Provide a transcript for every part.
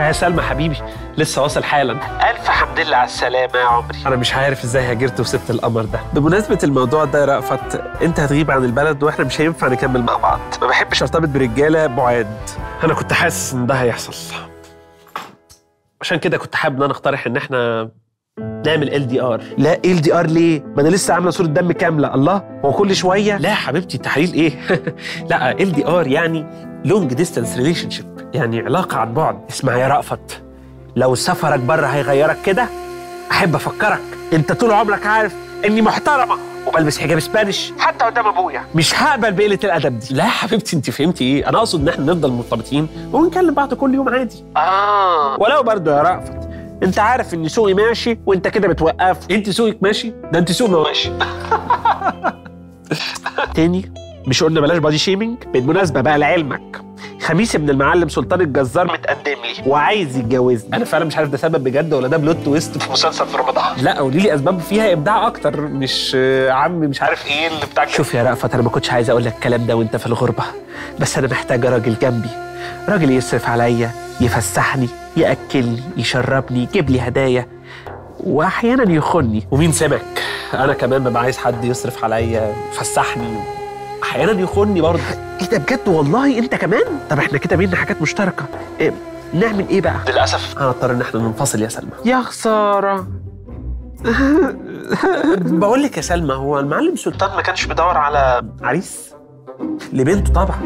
يا سلمى حبيبي لسه واصل حالا. ألف حمد لله على السلامة يا عمري. أنا مش عارف إزاي هاجرت وسبت القمر ده. بمناسبة الموضوع ده يا رأفت أنت هتغيب عن البلد وإحنا مش هينفع نكمل مع بعض. ما بحبش أرتبط برجالة بعاد. أنا كنت حاسس إن ده هيحصل. عشان كده كنت حابب إن أنا أقترح إن إحنا نعمل ال دي ار لا ال دي ار ليه؟ ما أنا لسه عاملة صورة دم كاملة. الله هو كل شوية؟ لا حبيبتي تحليل إيه؟ لا LDR يعني long distance relationship يعني علاقة عن بعد. اسمع يا رأفت. لو سفرك بره هيغيرك كده. أحب أفكرك. أنت طول عمرك عارف إني محترمة وبلبس حجاب Spanish حتى قدام أبويا. مش هقبل بقلة الأدب دي. لا يا حبيبتي أنت فهمتي إيه؟ أنا أقصد إن إحنا نفضل مرتبطين ونكلم بعض كل يوم عادي. آه. ولو برضه يا رأفت. انت عارف ان سوقي ماشي وانت كده بتوقف. انت سوقك ماشي؟ ده انت سوق ماشي. تاني مش قلنا بلاش body shaming بالمناسبة بقى لعلمك. خميس ابن المعلم سلطان الجزار متقدم لي وعايز يتجوزني. أنا فعلا مش عارف ده سبب بجد ولا ده plot twist في مسلسل في رمضان. لا قولي لي أسباب فيها إبداع أكتر مش عم مش عارف إيه اللي بتاع شوف يا رأفت أنا ما كنتش عايز أقول لك الكلام ده وأنت في الغربة بس أنا محتاجه راجل جنبي. راجل يصرف عليا يفسحني يأكلني يشربني يجيب لي هدايا وأحيانا يخني ومين سمك أنا كمان ببقى عايز حد يصرف عليا يفسحني. أحيانا يخني برضه. إيه ده بجد؟ والله أنت كمان؟ طب إحنا كده بينا حاجات مشتركة. إيه نعمل إيه بقى؟ للأسف هنضطر إن إحنا ننفصل يا سلمى. يا خسارة. بقول لك يا سلمى هو المعلم سلطان ما كانش بيدور على عريس؟ لبنته طبعا.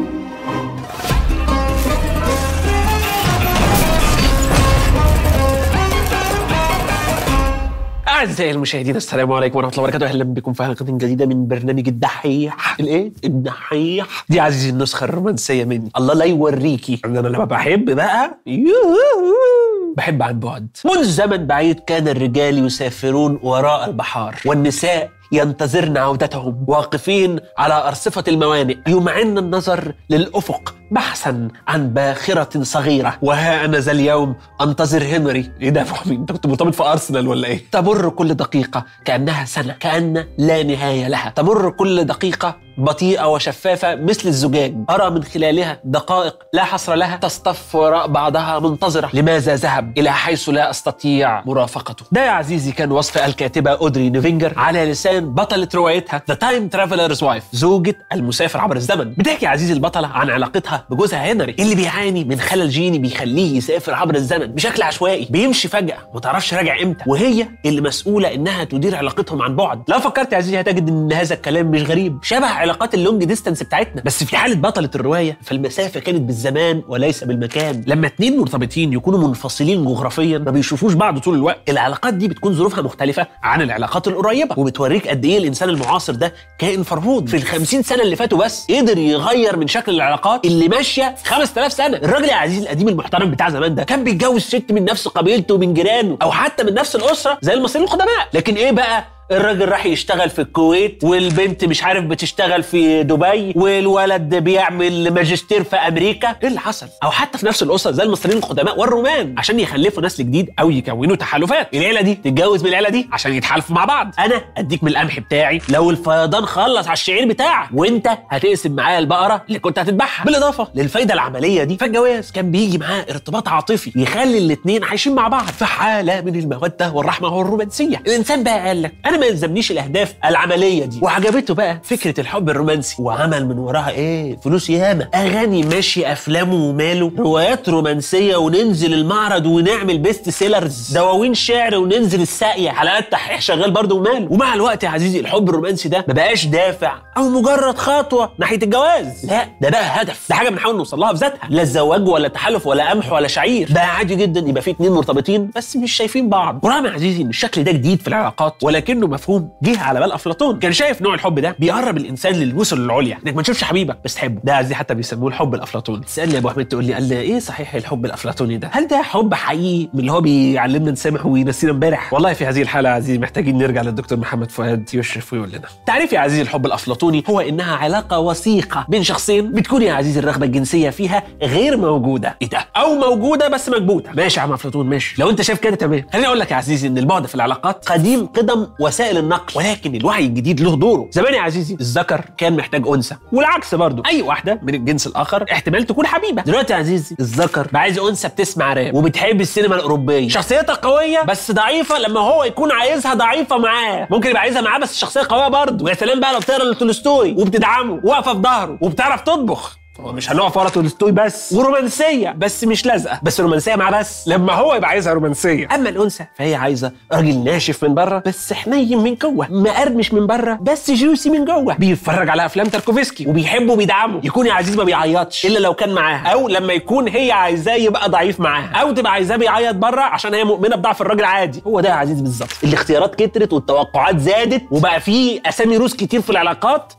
أعزائي المشاهدين السلام عليكم ورحمة الله وبركاته. أهلا بكم في حلقة جديدة من برنامج الدحيح. الإيه؟ الدحيح. دي عزيزي النسخة الرومانسية مني. الله لا يوريكي. أنا لما بحب بقى يوهو، بحب عن بعد. منذ زمن بعيد كان الرجال يسافرون وراء البحار والنساء ينتظرن عودتهم واقفين على أرصفة الموانئ يمعن النظر للأفق بحثا عن باخرة صغيرة. وها أنا ذا اليوم أنتظر هنري. إيه ده حميد؟ أنت كنت مرتبط في أرسنال ولا إيه؟ تمر كل دقيقة كأنها سنة كأن لا نهاية لها. تمر كل دقيقة بطيئة وشفافة مثل الزجاج. أرى من خلالها دقائق لا حصر لها. تصطف وراء بعضها منتظرة. لماذا ذهب إلى حيث لا أستطيع مرافقته؟ ده يا عزيزي كان وصف الكاتبة أودري نيفينجر على لسان بطلة روايتها The Time Traveler's Wife زوجة المسافر عبر الزمن. بتحكي يا عزيزي البطلة عن علاقتها بجوزها هنري اللي بيعاني من خلل جيني بيخليه يسافر عبر الزمن بشكل عشوائي بيمشي فجأة ما تعرفش راجع إمتى وهي اللي مسؤولة إنها تدير علاقتهم عن بعد. لو فكرت يا عزيزي هتجد إن هذا الكلام مش غريب شبه علاقات ال long distance بتاعتنا. بس في حالة بطلة الرواية فالمسافة كانت بالزمان وليس بالمكان. لما اتنين مرتبطين يكونوا منفصلين جغرافيا ما بيشوفوش بعض طول الوقت. العلاقات دي بتكون ظروفها مختلفة عن العلاقات القريبة وبتوريك قد إيه الإنسان المعاصر ده كائن فرهود. في الخمسين سنة اللي فاتوا بس قدر يغير من شكل العلاقات اللي ماشية 5000 سنة. الراجل يا عزيزي القديم المحترم بتاع زمان ده كان بيتجوز ست من نفس قبيلته ومن جيرانه أو حتى من نفس الأسرة زي المصريين القدماء. لكن إيه بقى؟ الراجل راح يشتغل في الكويت والبنت مش عارف بتشتغل في دبي والولد بيعمل ماجستير في أمريكا. إيه اللي حصل؟ أو حتى في نفس الأسرة زي المصريين القدماء والرومان. عشان يخلفوا نسل جديد أو يكونوا تحالفات. العيلة دي؟ تتجوز من العيلة دي؟ عشان يتحالفوا مع بعض. أنا أديك من القمح بتاعي. لو الفيضان خلص على الشعير بتاعك وأنت هتقسم معايا البقرة اللي كنت هتذبحها. بالإضافة للفايدة العملية دي فالجواز كان بيجي معاه ارتباط عاطفي يخلي الاثنين عايشين مع بعض في حالة من المودة والرحمة والرومانسية. الإنسان بقى قال لك أنا ما يلزمنيش الأهداف العملية دي. وعجبته بقى فكرة الحب الرومانسي. وعمل من وراها إيه؟ فلوس ياما. أغاني ماشي أفلام وماله. روايات رومانسية وننزل المعرض ونعمل best sellers دواوين شعر وننزل الساقيه حلقات تحقيق شغال برضه وماله. ومع الوقت يا عزيزي الحب الرومانسي ده ما بقاش دافع أو مجرد خطوة ناحية الجواز. لا ده بقى هدف. ده حاجة بنحاول نوصل لها في ذاتها. لا الزواج ولا تحالف ولا قمح ولا شعير. بقى عادي جدا يبقى في اتنين مرتبطين بس مش شايفين بعض. ورغم يا عزيزي إن الشكل ده جديد في العلاقات ولكنه مفهوم جه على بال أفلاطون. كان شايف نوع الحب ده بيقرب الإنسان للوصول العليا. إنك ما تشوفش حبيبك. بس تحبه. ده عزيزي حتى بيسموه الحب الافلاطوني تسألني يا أبو أحمد تقول لي قال لي إيه صحيح الحب الأفلاطوني ده؟ هل ده حب حقيقي من اللي هو بيعلمنا نسامح وينسينا امبارح؟ والله في هذه الحالة عزيزي محتاجين نرجع للدكتور محمد فؤاد يشرف ويقول لنا. تعريف يا عزيزي الحب الأفلاطوني هو إنها علاقة وثيقة بين شخصين بتكون يا عزيزي الرغبة الجنسية فيها غير موجودة. إيه ده؟ أو موجودة بس مكبوتة. ماشي يا عم أفلاطون ماشي. لو أنت شايف كده تمام. خليني أقول لك يا عزيزي إن البعد في العلاقات قديم قدم وسائل النقل. ولكن الوعي الجديد له دوره. زمان يا عزيزي الذكر كان محتاج أنثى. والعكس برضه. أي واحدة من الجنس الآخر احتمال تكون حبيبة. دلوقتي يا عزيزي الذكر بقى عايز أنثى بتسمع راب وبتحب السينما الأوروبية. شخصيتها قوية بس ضعيفة لما هو يكون عايزها ضعيفة معاه. ممكن يبقى عايزها معاه بس الشخصيه قوية برضه. ويا سلام بقى لو بتقرا لتولستوي وبتدعمه واقفه في ظهره وبتعرف تطبخ. مش هنقف ورا تولستوي بس. ورومانسية. بس مش لازقة. بس رومانسية معاه بس. لما هو يبقى عايزها رومانسية. أما الأنثى فهي عايزة راجل ناشف من بره بس حنين من جوه مقرمش من بره بس جوسي من جوه. بيتفرج على أفلام تاركوفسكي وبيحبه وبيدعمه. يكون يا عزيز ما بيعيطش. إلا لو كان معاها. أو لما يكون هي عايزاه يبقى ضعيف معاها. أو تبقى عايزاه بيعيط بره عشان هي مؤمنة بضعف الراجل عادي. هو ده يا عزيزي بالظبط. الاختيارات كترت والتوقعات زادت. وبقى في أسامي روس كتير في العلاقات.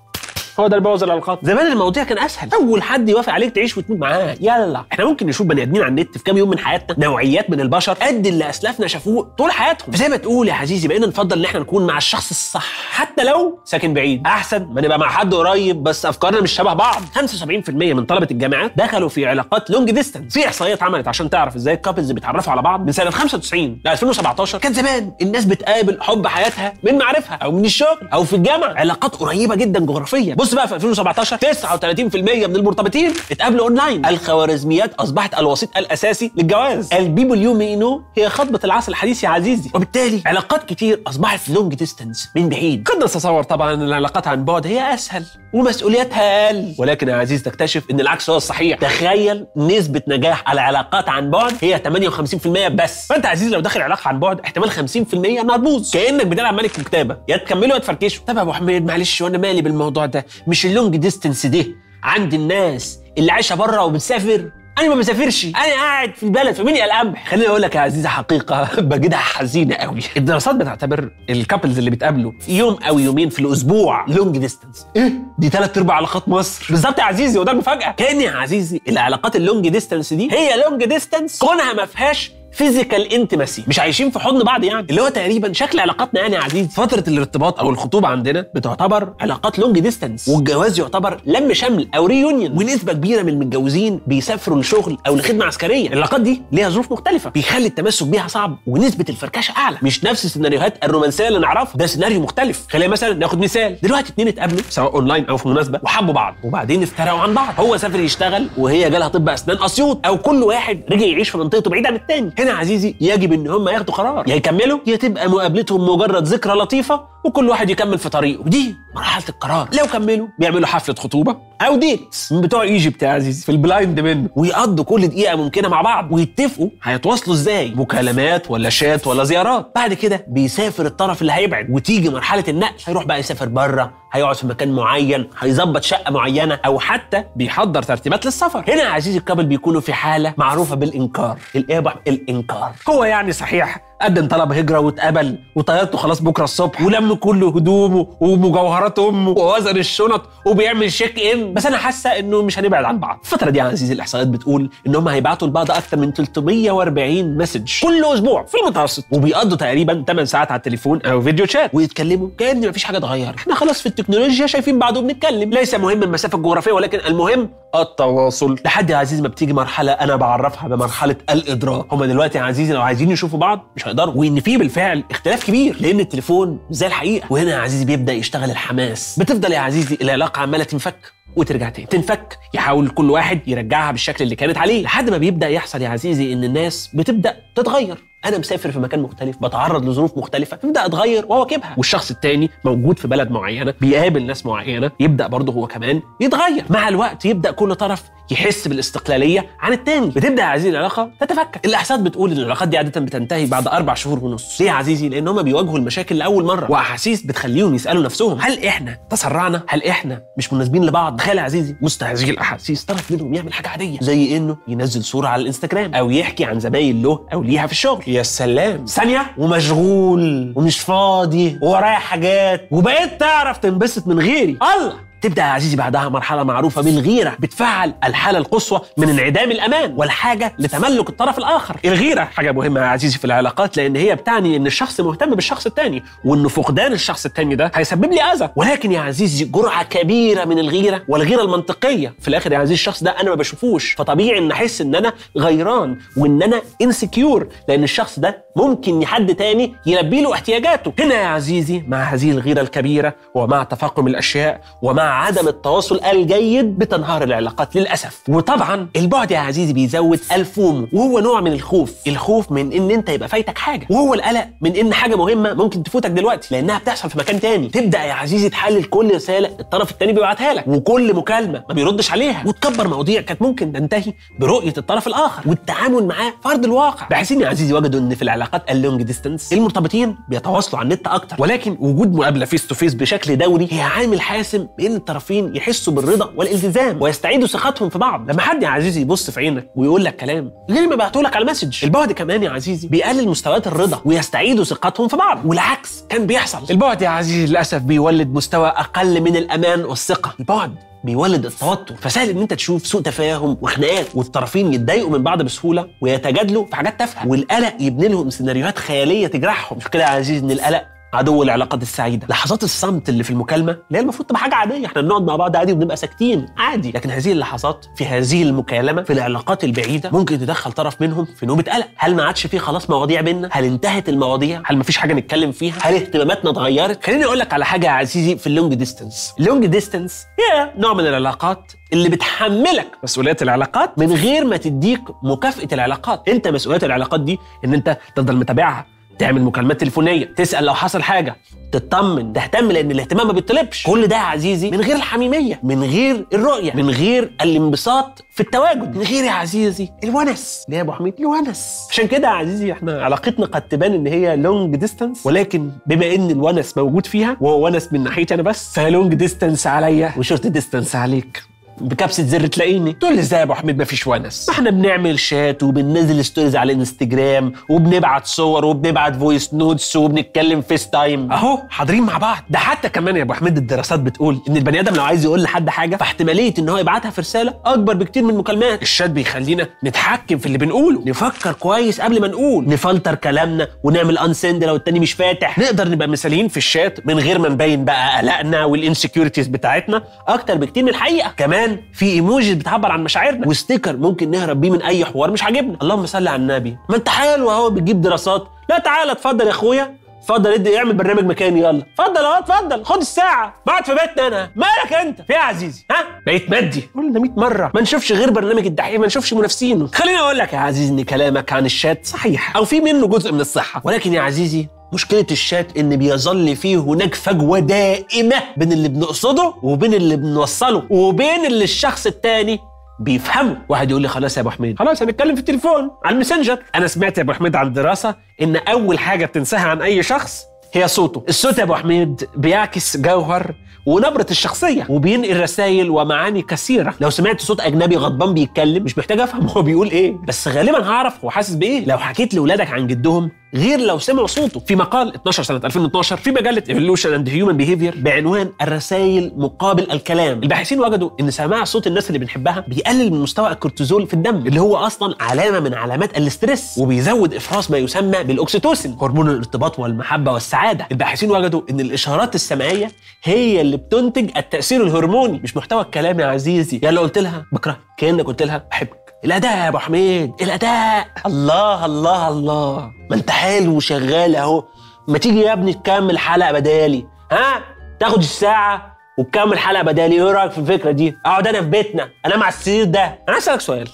هو ده اللي بوظ العلاقات زمان المواضيع كان أسهل. أول حد يوافق عليك تعيش وتموت معاه. يلا. إحنا ممكن نشوف بني آدمين على النت في كام يوم من حياتنا. نوعيات من البشر. قد اللي أسلافنا شافوه طول حياتهم. فزي ما تقول يا عزيزي بقينا نفضل إن إحنا نكون مع الشخص الصح. حتى لو ساكن بعيد. أحسن ما نبقى مع حد قريب بس أفكارنا مش شبه بعض. 75% من طلبة الجامعات دخلوا في علاقات long distance في إحصائيات اتعملت عشان تعرف إزاي ال couples بيتعرفوا على بعض. من سنة 95 ل 2017 كان زمان الناس بتقابل حب حياتها من معارفها أو من الشغل أو في الجامعة. علاقات قريبة جدا جغرافيا. بص بقى في 2017 39% من المرتبطين اتقابلوا أونلاين. الخوارزميات أصبحت الوسيط الأساسي للجواز. ال people you may know هي خطبة العصر الحديث يا عزيزي. وبالتالي علاقات كتير أصبحت long distance من بعيد. قد نتصور طبعا إن العلاقات عن بعد هي أسهل ومسؤولياتها أقل. ولكن يا عزيزي تكتشف إن العكس هو الصحيح. تخيل نسبة نجاح العلاقات عن بعد هي 58% بس. فأنت يا عزيزي لو داخل علاقة عن بعد احتمال 50% انها تبوظ كأنك بتلعب ملك وكتابه يا تكملوا يا تفركشوا. طب يا أبو حميد معلش وأنا مالي بالموضوع ده؟ مش ال long distance ده عند الناس اللي عايشة بره وبتسافر. أنا ما بسافرش. أنا قاعد في البلد فمين القمح خليني أقول لك يا عزيزي حقيقة بجدها حزينة قوي الدراسات بتعتبر ال couples اللي بيتقابلوا في يوم أو يومين في الأسبوع long distance إيه؟ دي ثلاث أرباع علاقات مصر. بالظبط يا عزيزي وده المفاجأة. كان يا عزيزي العلاقات ال long distance دي هي long distance كونها ما فيهاش physical intimacy مش عايشين في حضن بعض يعني. اللي هو تقريبا شكل علاقاتنا يعني يا عزيزي فترة الارتباط أو الخطوبة عندنا بتعتبر علاقات long distance والجواز يعتبر لم شمل أو reunion ونسبة كبيرة من المتجوزين بيسافروا لشغل أو لخدمة عسكرية. العلاقات دي ليها ظروف مختلفة. بيخلي التمسك بيها صعب ونسبة الفركشة أعلى. مش نفس السيناريوهات الرومانسية اللي نعرفها. ده سيناريو مختلف. خلينا مثلا ناخد مثال. دلوقتي اتنين اتقابلوا سواء اونلاين أو في مناسبة وحبوا بعض. وبعدين افترقوا عن بعض. هو سافر يشتغل وهي جالها طب أسنان أسيوط أو كل واحد رجع يعيش في منطقته بعيد عن التاني. هنا عزيزي يجب إن هم ياخدوا قرار. يا يكملوا؟ يا تبقى مقابلتهم مجرد ذكرى لطيفة وكل واحد يكمل في طريقه. ودي مرحلة القرار. لو كملوا بيعملوا حفلة خطوبة. أو date من بتوع Egypt يا عزيزي في ال blind منه. ويقضوا كل دقيقة ممكنة مع بعض. ويتفقوا هيتواصلوا إزاي؟ مكالمات ولا شات ولا زيارات. بعد كده بيسافر الطرف اللي هيبعد. وتيجي مرحلة النقل هيروح بقى يسافر بره هيقعد في مكان معين هيظبط شقة معينة أو حتى بيحضر ترتيبات للسفر. هنا يا عزيزي ال couple بيكونوا في حالة معروفة بالإنكار. الإيه الإنكار. هو يعني صحيح قدم طلب هجرة واتقبل وطيارته خلاص بكرة الصبح ولم كل هدومه ومجوهرات أمه ووزن الشنط وبيعمل شيك ان بس أنا حاسة إنه مش هنبعد عن بعض. الفترة دي يا عزيزي الإحصائيات بتقول إن هم هيبعتوا لبعض أكتر من 340 مسج كل أسبوع في المتوسط. وبيقضوا تقريبا 8 ساعات على التليفون أو فيديو شات ويتكلموا كان مفيش حاجة اتغيرت إحنا خلاص في التكنولوجيا شايفين بعض وبنتكلم. ليس مهم المسافة الجغرافية ولكن المهم التواصل. لحد يا عزيزي ما بتيجي مرحلة أنا بعرفها بمرحلة الإدراك. هم دلوقتي يا عزيزي لو عايزين يشوفوا بعض مش هيقدروا وإن في بالفعل اختلاف كبير لأن التليفون زي الحقيقة. وهنا يا عزيزي بيبدأ يشتغل الحماس. بتفضل يا عزيزي العلاقه عمالة تنفك. وترجع تاني. تنفك يحاول كل واحد يرجعها بالشكل اللي كانت عليه لحد ما بيبدأ يحصل يا عزيزي إن الناس بتبدأ تتغير. أنا مسافر في مكان مختلف بتعرض لظروف مختلفة ببدا اتغير واواكبها والشخص التاني موجود في بلد معينة بيقابل ناس معينة يبدأ برضه هو كمان يتغير. مع الوقت يبدأ كل طرف يحس بالاستقلالية عن التاني. بتبدأ يا عزيزي العلاقة تتفكك. الاحصاءات بتقول إن العلاقات دي عادة بتنتهي بعد أربع شهور ونص. ليه يا عزيزي؟ لأن هم بيواجهوا المشاكل لأول مرة. وأحاسيس بتخليهم يسألوا نفسهم هل إحنا تسرعنا؟ هل إحنا مش مناسبين لبعض؟ تخيل يا عزيزي هذه الأحاسيس طرف منهم يعمل حاجة عادية زي إنه ينزل صورة على الإنستجرام أو يحكي عن زمايل له أو ليها في الشغل. يا سلام. ثانية ومشغول ومش فاضي وورايا حاجات وبقيت تعرف تنبسط من غيري. الله! تبدأ يا عزيزي بعدها مرحلة معروفة بالغيره بتفعل الحالة القصوى من انعدام الأمان والحاجة لتملك الطرف الآخر. الغيرة حاجة مهمة يا عزيزي في العلاقات لأن هي بتعني إن الشخص مهتم بالشخص الثاني وإن فقدان الشخص الثاني ده هيسبب لي أذى. ولكن يا عزيزي جرعة كبيرة من الغيرة والغيرة المنطقية. في الآخر يا عزيزي الشخص ده أنا ما بشوفوش. فطبيعي إن أحس إن أنا غيران وإن أنا انسكيور لأن الشخص ده ممكن حد تاني يلبي له احتياجاته. هنا يا عزيزي مع هذه الغيرة الكبيرة ومع تفاقم الأشياء ومع عدم التواصل الجيد بتنهار العلاقات للأسف. وطبعا البعد يا عزيزي بيزود ال FOMO وهو نوع من الخوف. الخوف من إن أنت يبقى فايتك حاجة وهو القلق من إن حاجة مهمة ممكن تفوتك دلوقتي لأنها بتحصل في مكان تاني. تبدأ يا عزيزي تحلل كل رسالة الطرف التاني بيبعتها لك وكل مكالمة ما بيردش عليها. وتكبر مواضيع كانت ممكن تنتهي برؤية الطرف الآخر والتعامل معاه في ارض الواقع باحثين يا عزيزي وجدوا إن في العلاقات ال long distance المرتبطين بيتواصلوا على النت أكتر. ولكن وجود مقابلة face to face بشكل دوري هي عامل حاسم بين الطرفين يحسوا بالرضا والالتزام ويستعيدوا ثقتهم في بعض. لما حد يا عزيزي يبص في عينك ويقول لك كلام غير ما بعته لك على ال message البعد كمان يا عزيزي بيقلل مستويات الرضا ويستعيدوا ثقتهم في بعض والعكس كان بيحصل. البعد يا عزيزي للأسف بيولد مستوى أقل من الأمان والثقة. البعد بيولد التوتر فسهل إن أنت تشوف سوء تفاهم وخناقات والطرفين يتضايقوا من بعض بسهولة ويتجادلوا في حاجات تافهة والقلق يبني لهم سيناريوهات خيالية تجرحهم. مش كده يا عزيزي إن القلق عدو العلاقات السعيدة. لحظات الصمت اللي في المكالمة اللي هي المفروض تبقى حاجة عادية. إحنا بنقعد مع بعض عادي وبنبقى ساكتين. عادي. لكن هذه اللحظات في هذه المكالمة في العلاقات البعيدة ممكن تدخل طرف منهم في نوبة قلق. هل ما عادش في خلاص مواضيع بينا؟ هل انتهت المواضيع؟ هل ما فيش حاجة نتكلم فيها؟ هل اهتماماتنا اتغيرت؟ خليني أقول لك على حاجة يا عزيزي في ال long distance ال long distance هي نوع من العلاقات اللي بتحملك مسؤوليات العلاقات من غير ما تديك مكافأة العلاقات. أنت مسؤوليات العلاقات دي إن أنت تفضل متابعها. تعمل مكالمات تليفونية تسأل لو حصل حاجة تطمن تهتم لأن الاهتمام ما بيطلبش. كل ده يا عزيزي من غير الحميمية من غير الرؤية من غير الانبساط في التواجد. من غير يا عزيزي الونس. ليه يا أبو حميد؟ الونس. عشان كده يا عزيزي إحنا علاقتنا قد تبان إن هي long distance ولكن بما إن الونس موجود فيها وهو ونس من ناحيتي أنا بس ف long distance عليا. و short distance عليك. بكبسة زر تلاقيني. تقول لي إزاي يا أبو حميد؟ مفيش ونس. ما إحنا بنعمل شات وبننزل stories على الانستجرام وبنبعت صور وبنبعت voice notes وبنتكلم FaceTime أهو حاضرين مع بعض. ده حتى كمان يا أبو حميد الدراسات بتقول إن البني آدم لو عايز يقول لحد حاجة فاحتمالية إن هو يبعتها في رسالة أكبر بكتير من المكالمات الشات بيخلينا نتحكم في اللي بنقوله نفكر كويس قبل ما نقول نفلتر كلامنا ونعمل unsend لو التاني مش فاتح. نقدر نبقى مثاليين في الشات من غير ما نبين بقى قلقنا وال insecurities بتاعتنا أكتر بكتير من الحقيقة. كمان في ايموجيز بتعبر عن مشاعرنا. وستيكر ممكن نهرب بيه من أي حوار مش عاجبنا. اللهم صل على النبي. ما أنت حلو أهو بتجيب دراسات. لا تعالى اتفضل يا أخويا. اتفضل ادي اعمل برنامج مكاني. يلا. اتفضل أهو اتفضل. خد الساعة. بقعد في بيتنا أنا. مالك أنت؟ في إيه يا عزيزي؟ ها؟ بقيت مادي. قلنا 100 مرة. ما نشوفش غير برنامج الدحيح ما نشوفش منافسينه. خليني أقول لك يا عزيزي إن كلامك عن الشات صحيح. أو في منه جزء من الصحة. ولكن يا عزيزي مشكلة الشات إن بيظل فيه هناك فجوة دائمة بين اللي بنقصده وبين اللي بنوصله وبين اللي الشخص التاني بيفهموا واحد يقول لي خلاص يا أبو حميد. خلاص هنتكلم في التليفون على الماسنجر. أنا سمعت يا أبو حميد عن دراسه إن أول حاجة بتنساها عن أي شخص هي صوته. الصوت يا أبو حميد بيعكس جوهر ونبرة الشخصية وبينقل رسائل ومعاني كثيرة. لو سمعت صوت أجنبي غضبان بيتكلم مش محتاج أفهم هو بيقول إيه. بس غالبا هعرف هو حاسس بإيه. لو حكيت لأولادك عن جدهم غير لو سمعوا صوته. في مقال 12 سنة 2012 في مجلة Evolution and Human Behavior بعنوان الرسائل مقابل الكلام. الباحثين وجدوا إن سماع صوت الناس اللي بنحبها بيقلل من مستوى الكورتيزول في الدم اللي هو أصلا علامة من علامات ال stress وبيزود إفراز ما يسمى بالأكسيتوسين هرمون الارتباط والمحبة والسعادة. الباحثين وجدوا إن الإشارات السمعية هي اللي بتنتج التأثير الهرموني مش محتوى الكلام يا عزيزي. يا لو قلت لها بكرهك كأنك قلت لها بحبك. الأداء يا أبو حميد الأداء. الله الله الله. ما أنت حلو وشغال أهو. ما تيجي يا ابني تكمل حلقة بدالي ها؟ تاخد الساعة وتكمل حلقة بدالي. إيه رأيك في الفكرة دي؟ أقعد أنا في بيتنا انام على السرير ده. أنا أسألك سؤال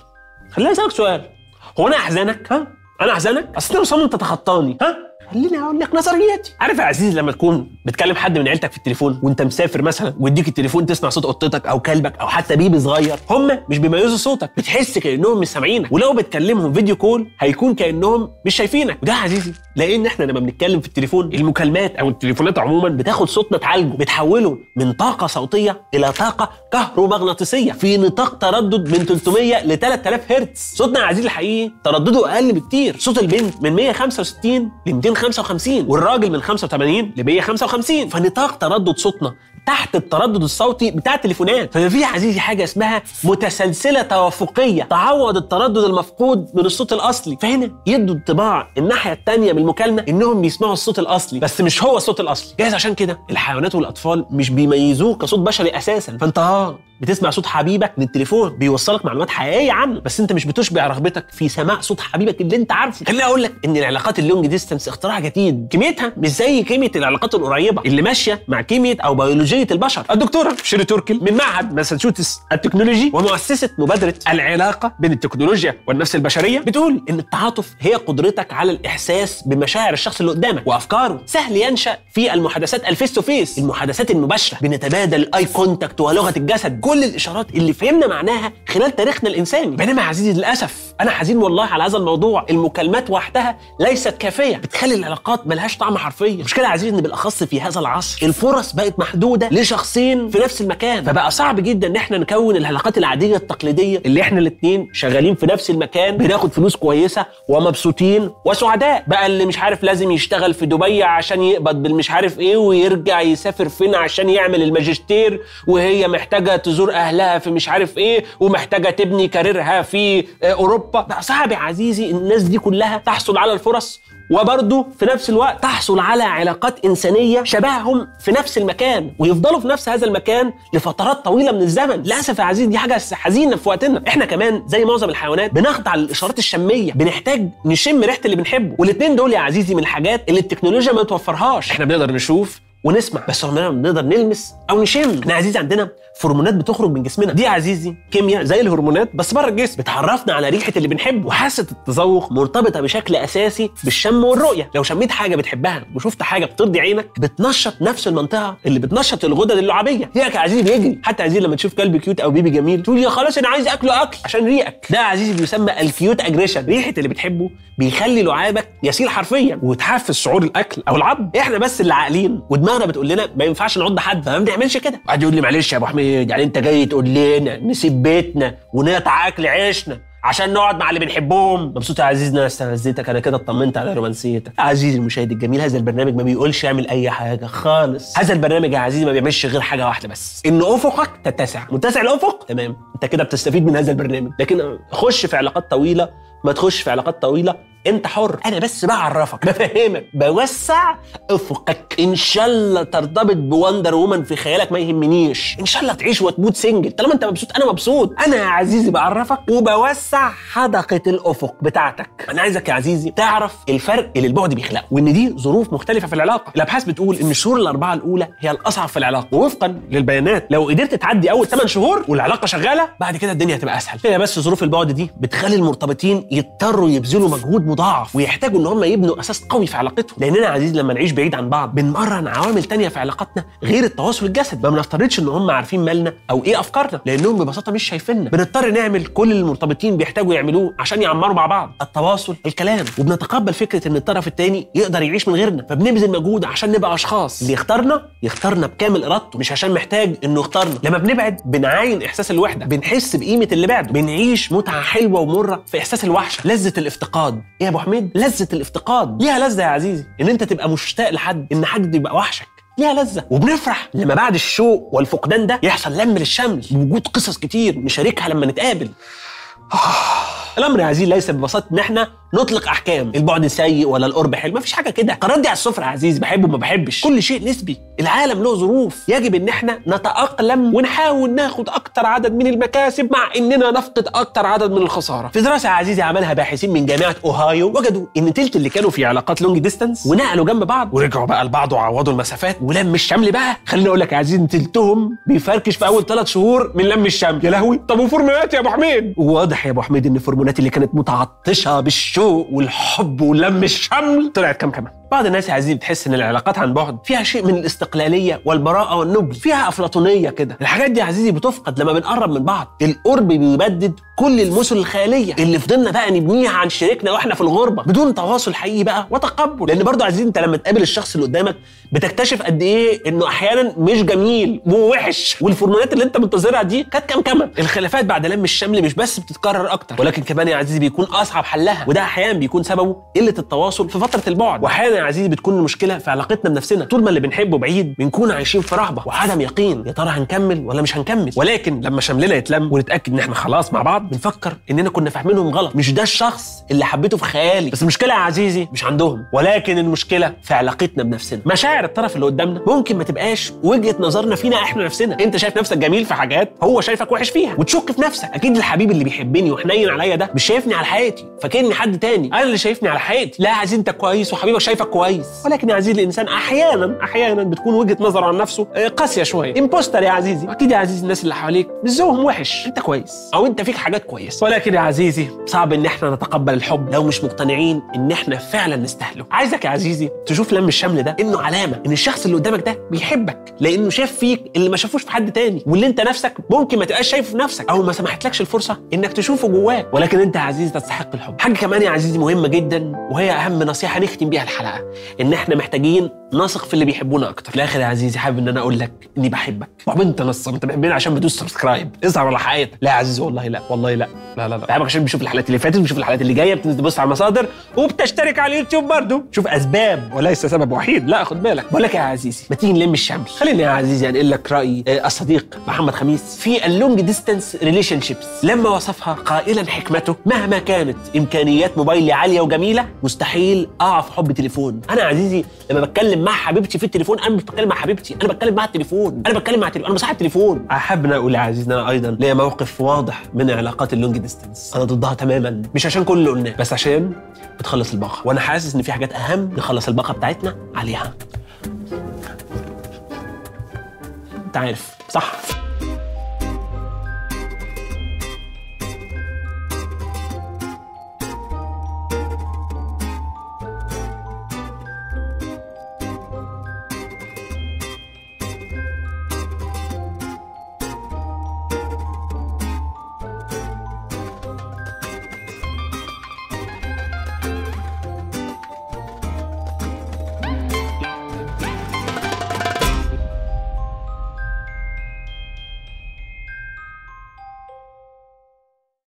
خليني أسألك سؤال. هو أنا أحزنك؟ ها؟ أنا أحزنك؟ أصل أنت تتخطاني ها؟ خليني أقول لك نظرياتي. عارف يا عزيز لما تكون بتكلم حد من عيلتك في التليفون وأنت مسافر مثلا ويديك التليفون تسمع صوت قطتك أو كلبك أو حتى بيبي صغير هم مش بيميزوا صوتك بتحس كأنهم مش سامعينك. ولو بتكلمهم فيديو كول هيكون كأنهم مش شايفينك. وده يا عزيزي لأن إحنا لما بنتكلم في التليفون المكالمات أو التليفونات عموما بتاخد صوتنا تعالجه بتحوله من طاقة صوتية إلى طاقة كهرومغناطيسية في نطاق تردد من 300 ل 3000 هرتز. صوتنا يا عزيزي الحقيقي تردده أقل بكتير. صوت البنت من 165 ل 255 والراجل من 85 ل 155 فنطاق تردد صوتنا. تحت التردد الصوتي بتاع التليفونات ففي يا عزيزي حاجة اسمها متسلسلة توافقية. تعوض التردد المفقود من الصوت الأصلي. فهنا يدوا انطباع الناحية الثانية من المكالمة إنهم بيسمعوا الصوت الأصلي. بس مش هو الصوت الأصلي. جايز عشان كده الحيوانات والأطفال مش بيميزوه كصوت بشري أساسا. فأنت آه بتسمع صوت حبيبك من التليفون بيوصلك معلومات حقيقية عنه. بس أنت مش بتشبع رغبتك في سماع صوت حبيبك اللي أنت عارفه. خليني أقول لك إن العلاقات ال long distance اختراع جديد. كيمياءها مش زي كيمياء العلاقات القريبة اللي ماشية مع كيمياء أو بيولوجيه البشر. الدكتوره شيري توركل من معهد ماساتشوستس التكنولوجي ومؤسسة مبادرة العلاقة بين التكنولوجيا والنفس البشرية بتقول إن التعاطف هي قدرتك على الإحساس بمشاعر الشخص اللي قدامك وأفكاره. سهل ينشأ في المحادثات ال face to face المحادثات المباشرة. بنتبادل ال eye contact ولغة الجسد. كل الإشارات اللي فهمنا معناها خلال تاريخنا الإنساني. بينما عزيزي للأسف أنا حزين والله على هذا الموضوع. المكالمات وحدها ليست كافية. بتخلي العلاقات ملهاش طعم حرفيا. المشكلة عزيزي إن بالأخص في هذا العصر الفرص بقت محدودة لشخصين في نفس المكان. فبقى صعب جدا إن إحنا نكون العلاقات العادية التقليدية اللي إحنا الاثنين شغالين في نفس المكان بناخد فلوس كويسة ومبسوطين وسعداء. بقى اللي مش عارف لازم يشتغل في دبي عشان يقبض بالمش عارف إيه ويرجع يسافر فين عشان يعمل الماجستير وهي محتاجة تزور أهلها في مش عارف إيه ومحتاجة تبني كاريرها في أوروبا. بقى صعب يا عزيزي الناس دي كلها تحصل على الفرص وبرضه في نفس الوقت تحصل على علاقات إنسانية شبههم في نفس المكان ويفضلوا في نفس هذا المكان لفترات طويلة من الزمن. للأسف يا عزيزي دي حاجة حزينة في وقتنا. إحنا كمان زي معظم الحيوانات بنخضع للإشارات الشمية بنحتاج نشم ريحة اللي بنحبه. والاثنين دول يا عزيزي من الحاجات اللي التكنولوجيا ما توفرهاش. إحنا بنقدر نشوف ونسمع. بس عمرنا ما بنقدر نلمس أو نشم. إحنا عزيزي عندنا هرمونات بتخرج من جسمنا. دي عزيزي كيمياء زي الهرمونات بس بره الجسم. بتعرفنا على ريحة اللي بنحبه. وحاسة التذوق مرتبطة بشكل أساسي بالشم والرؤية. لو شميت حاجة بتحبها وشفت حاجة بترضي عينك بتنشط نفس المنطقة اللي بتنشط الغدد اللعابية. ريقك يا عزيزي بيجري؟ حتى عزيزي لما تشوف كلب cute أو baby جميل تقول يا خلاص أنا عايز أكله أكل. عشان ريقك. ده عزيزي بيسمى ال cute aggression ريحة اللي بتحبه بيخلي لعابك يسيل حرفيا وتحفز شعور الأكل أو العض إحنا بس اللي عاقلين ودماغنا بتقول لنا ما ينفعش نعض حد فما بنعملش كده. واحد يقول لي معلش يا أبو حميد يعني أنت جاي تقول لنا نسيب بيتنا ونقطع أكل عيشنا عشان نقعد مع اللي بنحبهم. مبسوط يا عزيز إن أنا استفزتك أنا كده اطمنت على رومانسيتك. عزيزي المشاهد الجميل هذا البرنامج ما بيقولش اعمل أي حاجة خالص. هذا البرنامج يا عزيزي ما بيعملش غير حاجة واحدة بس. إن أفقك تتسع. متسع الأفق؟ تمام. أنت كده بتستفيد من هذا البرنامج. لكن خش في علاقات طويلة ما تخش في علاقات طويلة انت حر. أنا بس بعرفك بفهمك. بوسع افقك. إن شاء الله ترتبط ب Wonder Woman في خيالك ما يهمنيش. إن شاء الله تعيش وتموت single طالما انت مبسوط أنا مبسوط. أنا يا عزيزي بعرفك. وبوسع حدقة الأفق بتاعتك. أنا عايزك يا عزيزي تعرف الفرق اللي البعد بيخلقه وإن دي ظروف مختلفة في العلاقة. الأبحاث بتقول إن الشهور الأربعة الأولى هي الأصعب في العلاقة. ووفقا للبيانات. لو قدرت تعدي أول 8 شهور والعلاقة شغالة بعد كده الدنيا هتبقى أسهل. هي بس ظروف البعد دي بتخلي المرتبطين يضطروا يبذلوا مجهود مضاعف. ويحتاجوا إن هم يبنوا أساس قوي في علاقتهم. لأننا يا عزيزي لما نعيش بعيد عن بعض بنمرن عوامل تانية في علاقاتنا غير التواصل الجسدي. ما بنفترضش إن هم عارفين مالنا أو إيه أفكارنا لأنهم ببساطة مش شايفيننا. بنضطر نعمل كل اللي المرتبطين بيحتاجوا يعملوه عشان يعمروا مع بعض. التواصل الكلام. وبنتقبل فكرة إن الطرف الثاني يقدر يعيش من غيرنا فبنبذل مجهود عشان نبقى أشخاص. اللي يختارنا يختارنا بكامل إرادته مش عشان محتاج إنه يختارنا. لما بنبعد بنعاين إحساس الوحدة. بنحس بقيمة اللي بعده. بنعيش متعة حلوة ومرة في إحساس الوحشة. لذة الافتقاد. يا ابو حميد لذة الافتقاد. ليها لذة يا عزيزي. إن أنت تبقى مشتاق لحد إن حد يبقى وحشك. ليها لذة. وبنفرح لما بعد الشوق والفقدان ده يحصل لم للشمل بوجود قصص كتير نشاركها لما نتقابل. الأمر يا عزيزي ليس ببساطة إن إحنا نطلق أحكام. البعد سيء ولا القرب حلو. مفيش حاجة كده. هو قرار دي على السفرة يا عزيزي بحبه وما بحبش. كل شيء نسبي. العالم له ظروف. يجب إن إحنا نتأقلم ونحاول ناخد أكتر عدد من المكاسب مع إننا نفقد أكتر عدد من الخسارة. في دراسة يا عزيزي عملها باحثين من جامعة أوهايو وجدوا إن تلت اللي كانوا في علاقات long distance ونقلوا جنب بعض. ورجعوا بقى لبعض وعوضوا المسافات. ولم الشمل بقى. خليني أقول لك يا عزيزي إن تلتهم بيفركش في أول ثلاث شهور من لم الشمل. يا لهوي. طب وفرمونات يا أبو حميد؟ واضح يا أبو حميد إن الفرمونات اللي كانت متعطشة بالشوق والحب ولم الشمل. طلعت كم كمان؟ بعض الناس يا عزيزي بتحس إن العلاقات عن بعد فيها شيء من الاستقلالية والبراءة والنبل فيها أفلاطونية كده. الحاجات دي يا عزيزي بتفقد لما بنقرب من بعض. القرب بيبدد كل المثل الخيالية. اللي فضلنا بقى نبنيها عن شريكنا وإحنا في الغربة بدون تواصل حقيقي بقى وتقبل. لأن برضه يا عزيزي أنت لما تقابل الشخص اللي قدامك بتكتشف قد إيه إنه أحيانا مش جميل ووحش. والفورمولات اللي أنت منتظرها دي كانت كمكمه الخلافات بعد لم الشمل مش بس بتتكرر أكتر ولكن كمان يا عزيزي بيكون أصعب حلها وده أحيانا بيكون سببه قلة التواصل في فترة البعد. واحيانا يا عزيزي بتكون المشكلة في علاقتنا بنفسنا. طول ما اللي بنحبه بعيد بنكون عايشين في رهبة وعدم يقين. يا ترى هنكمل ولا مش هنكمل؟ ولكن لما شملنا يتلم ونتأكد إن إحنا خلاص مع بعض بنفكر إننا كنا فاهمينهم غلط. مش ده الشخص اللي حبيته في خيالي. بس المشكلة يا عزيزي مش عندهم. ولكن المشكلة في علاقتنا بنفسنا. مشاعر الطرف اللي قدامنا ممكن ما تبقاش وجهة نظرنا فينا إحنا نفسنا. أنت شايف نفسك جميل في حاجات هو شايفك وحش فيها. وتشك في نفسك. أكيد الحبيب اللي بيحبني وحنين عليا ده مش شايفني على حياتي. فاكرني حد تاني. أنا اللي شايفني على حياتي. لا يا عزيزي أنت كويس وحبيبك شايفك كويس. ولكن يا عزيزي الإنسان أحيانا أحيانا بتكون وجهة نظره عن نفسه آه، قاسية شوية. امبوستر يا عزيزي. أكيد يا عزيزي الناس اللي حواليك مش وحش. أنت كويس. أو أنت فيك حاجات كويسة. ولكن يا عزيزي صعب إن إحنا نتقبل الحب لو مش مقتنعين إن إحنا فعلا نستاهله. عايزك يا عزيزي تشوف لم الشمل ده إنه علامة إن الشخص اللي قدامك ده بيحبك لأنه شاف فيك اللي ما شافوش في حد تاني. واللي أنت نفسك ممكن ما تبقاش شايفه في نفسك أو ما سمحتلكش الفرصة إنك تشوفه جواك. ولكن أنت يا عزيزي تستحق الحب. حاجة كمان يا عزيزي مهمة جدا وهي أهم نصيحة نختم بيها الحلقة. إن إحنا محتاجين نثق في اللي بيحبونا أكتر. في الآخر يا عزيزي حابب إن أنا أقول لك إني بحبك. طب أنت نص أنت بتحبني عشان بتدوس سبسكرايب اظهر على حياتك لا يا عزيزي والله لا والله لا. لا لا لا. بحبك عشان بيشوف الحلقات اللي فاتت؟ بيشوف الحلقات اللي جاية بتنزل تبص على المصادر وبتشترك على اليوتيوب برضه. شوف أسباب وليس سبب وحيد. لا خد بالك. بقول لك يا عزيزي ما تيجي نلم الشمل خليني يا عزيزي أنقل لك راي آه، الصديق محمد خميس في ال long distance relationships لما وصفها قائلا حكمته مهما كانت إمكانيات موبايلي عالية وجميلة مستحيل في حب تليفون. أنا عزيزي لما بتكلم مع حبيبتي في التليفون أنا مش بتكلم مع حبيبتي أنا بتكلم مع التليفون أنا بتكلم مع التليفون أنا بصاحب التليفون. أحب ان أقول يا أنا أيضا ليا موقف واضح من علاقات ال long distance أنا ضدها تماما مش عشان كل اللي قلناه بس عشان بتخلص الباقة. وأنا حاسس إن في حاجات أهم نخلص الباقة بتاعتنا عليها. أنت عارف صح؟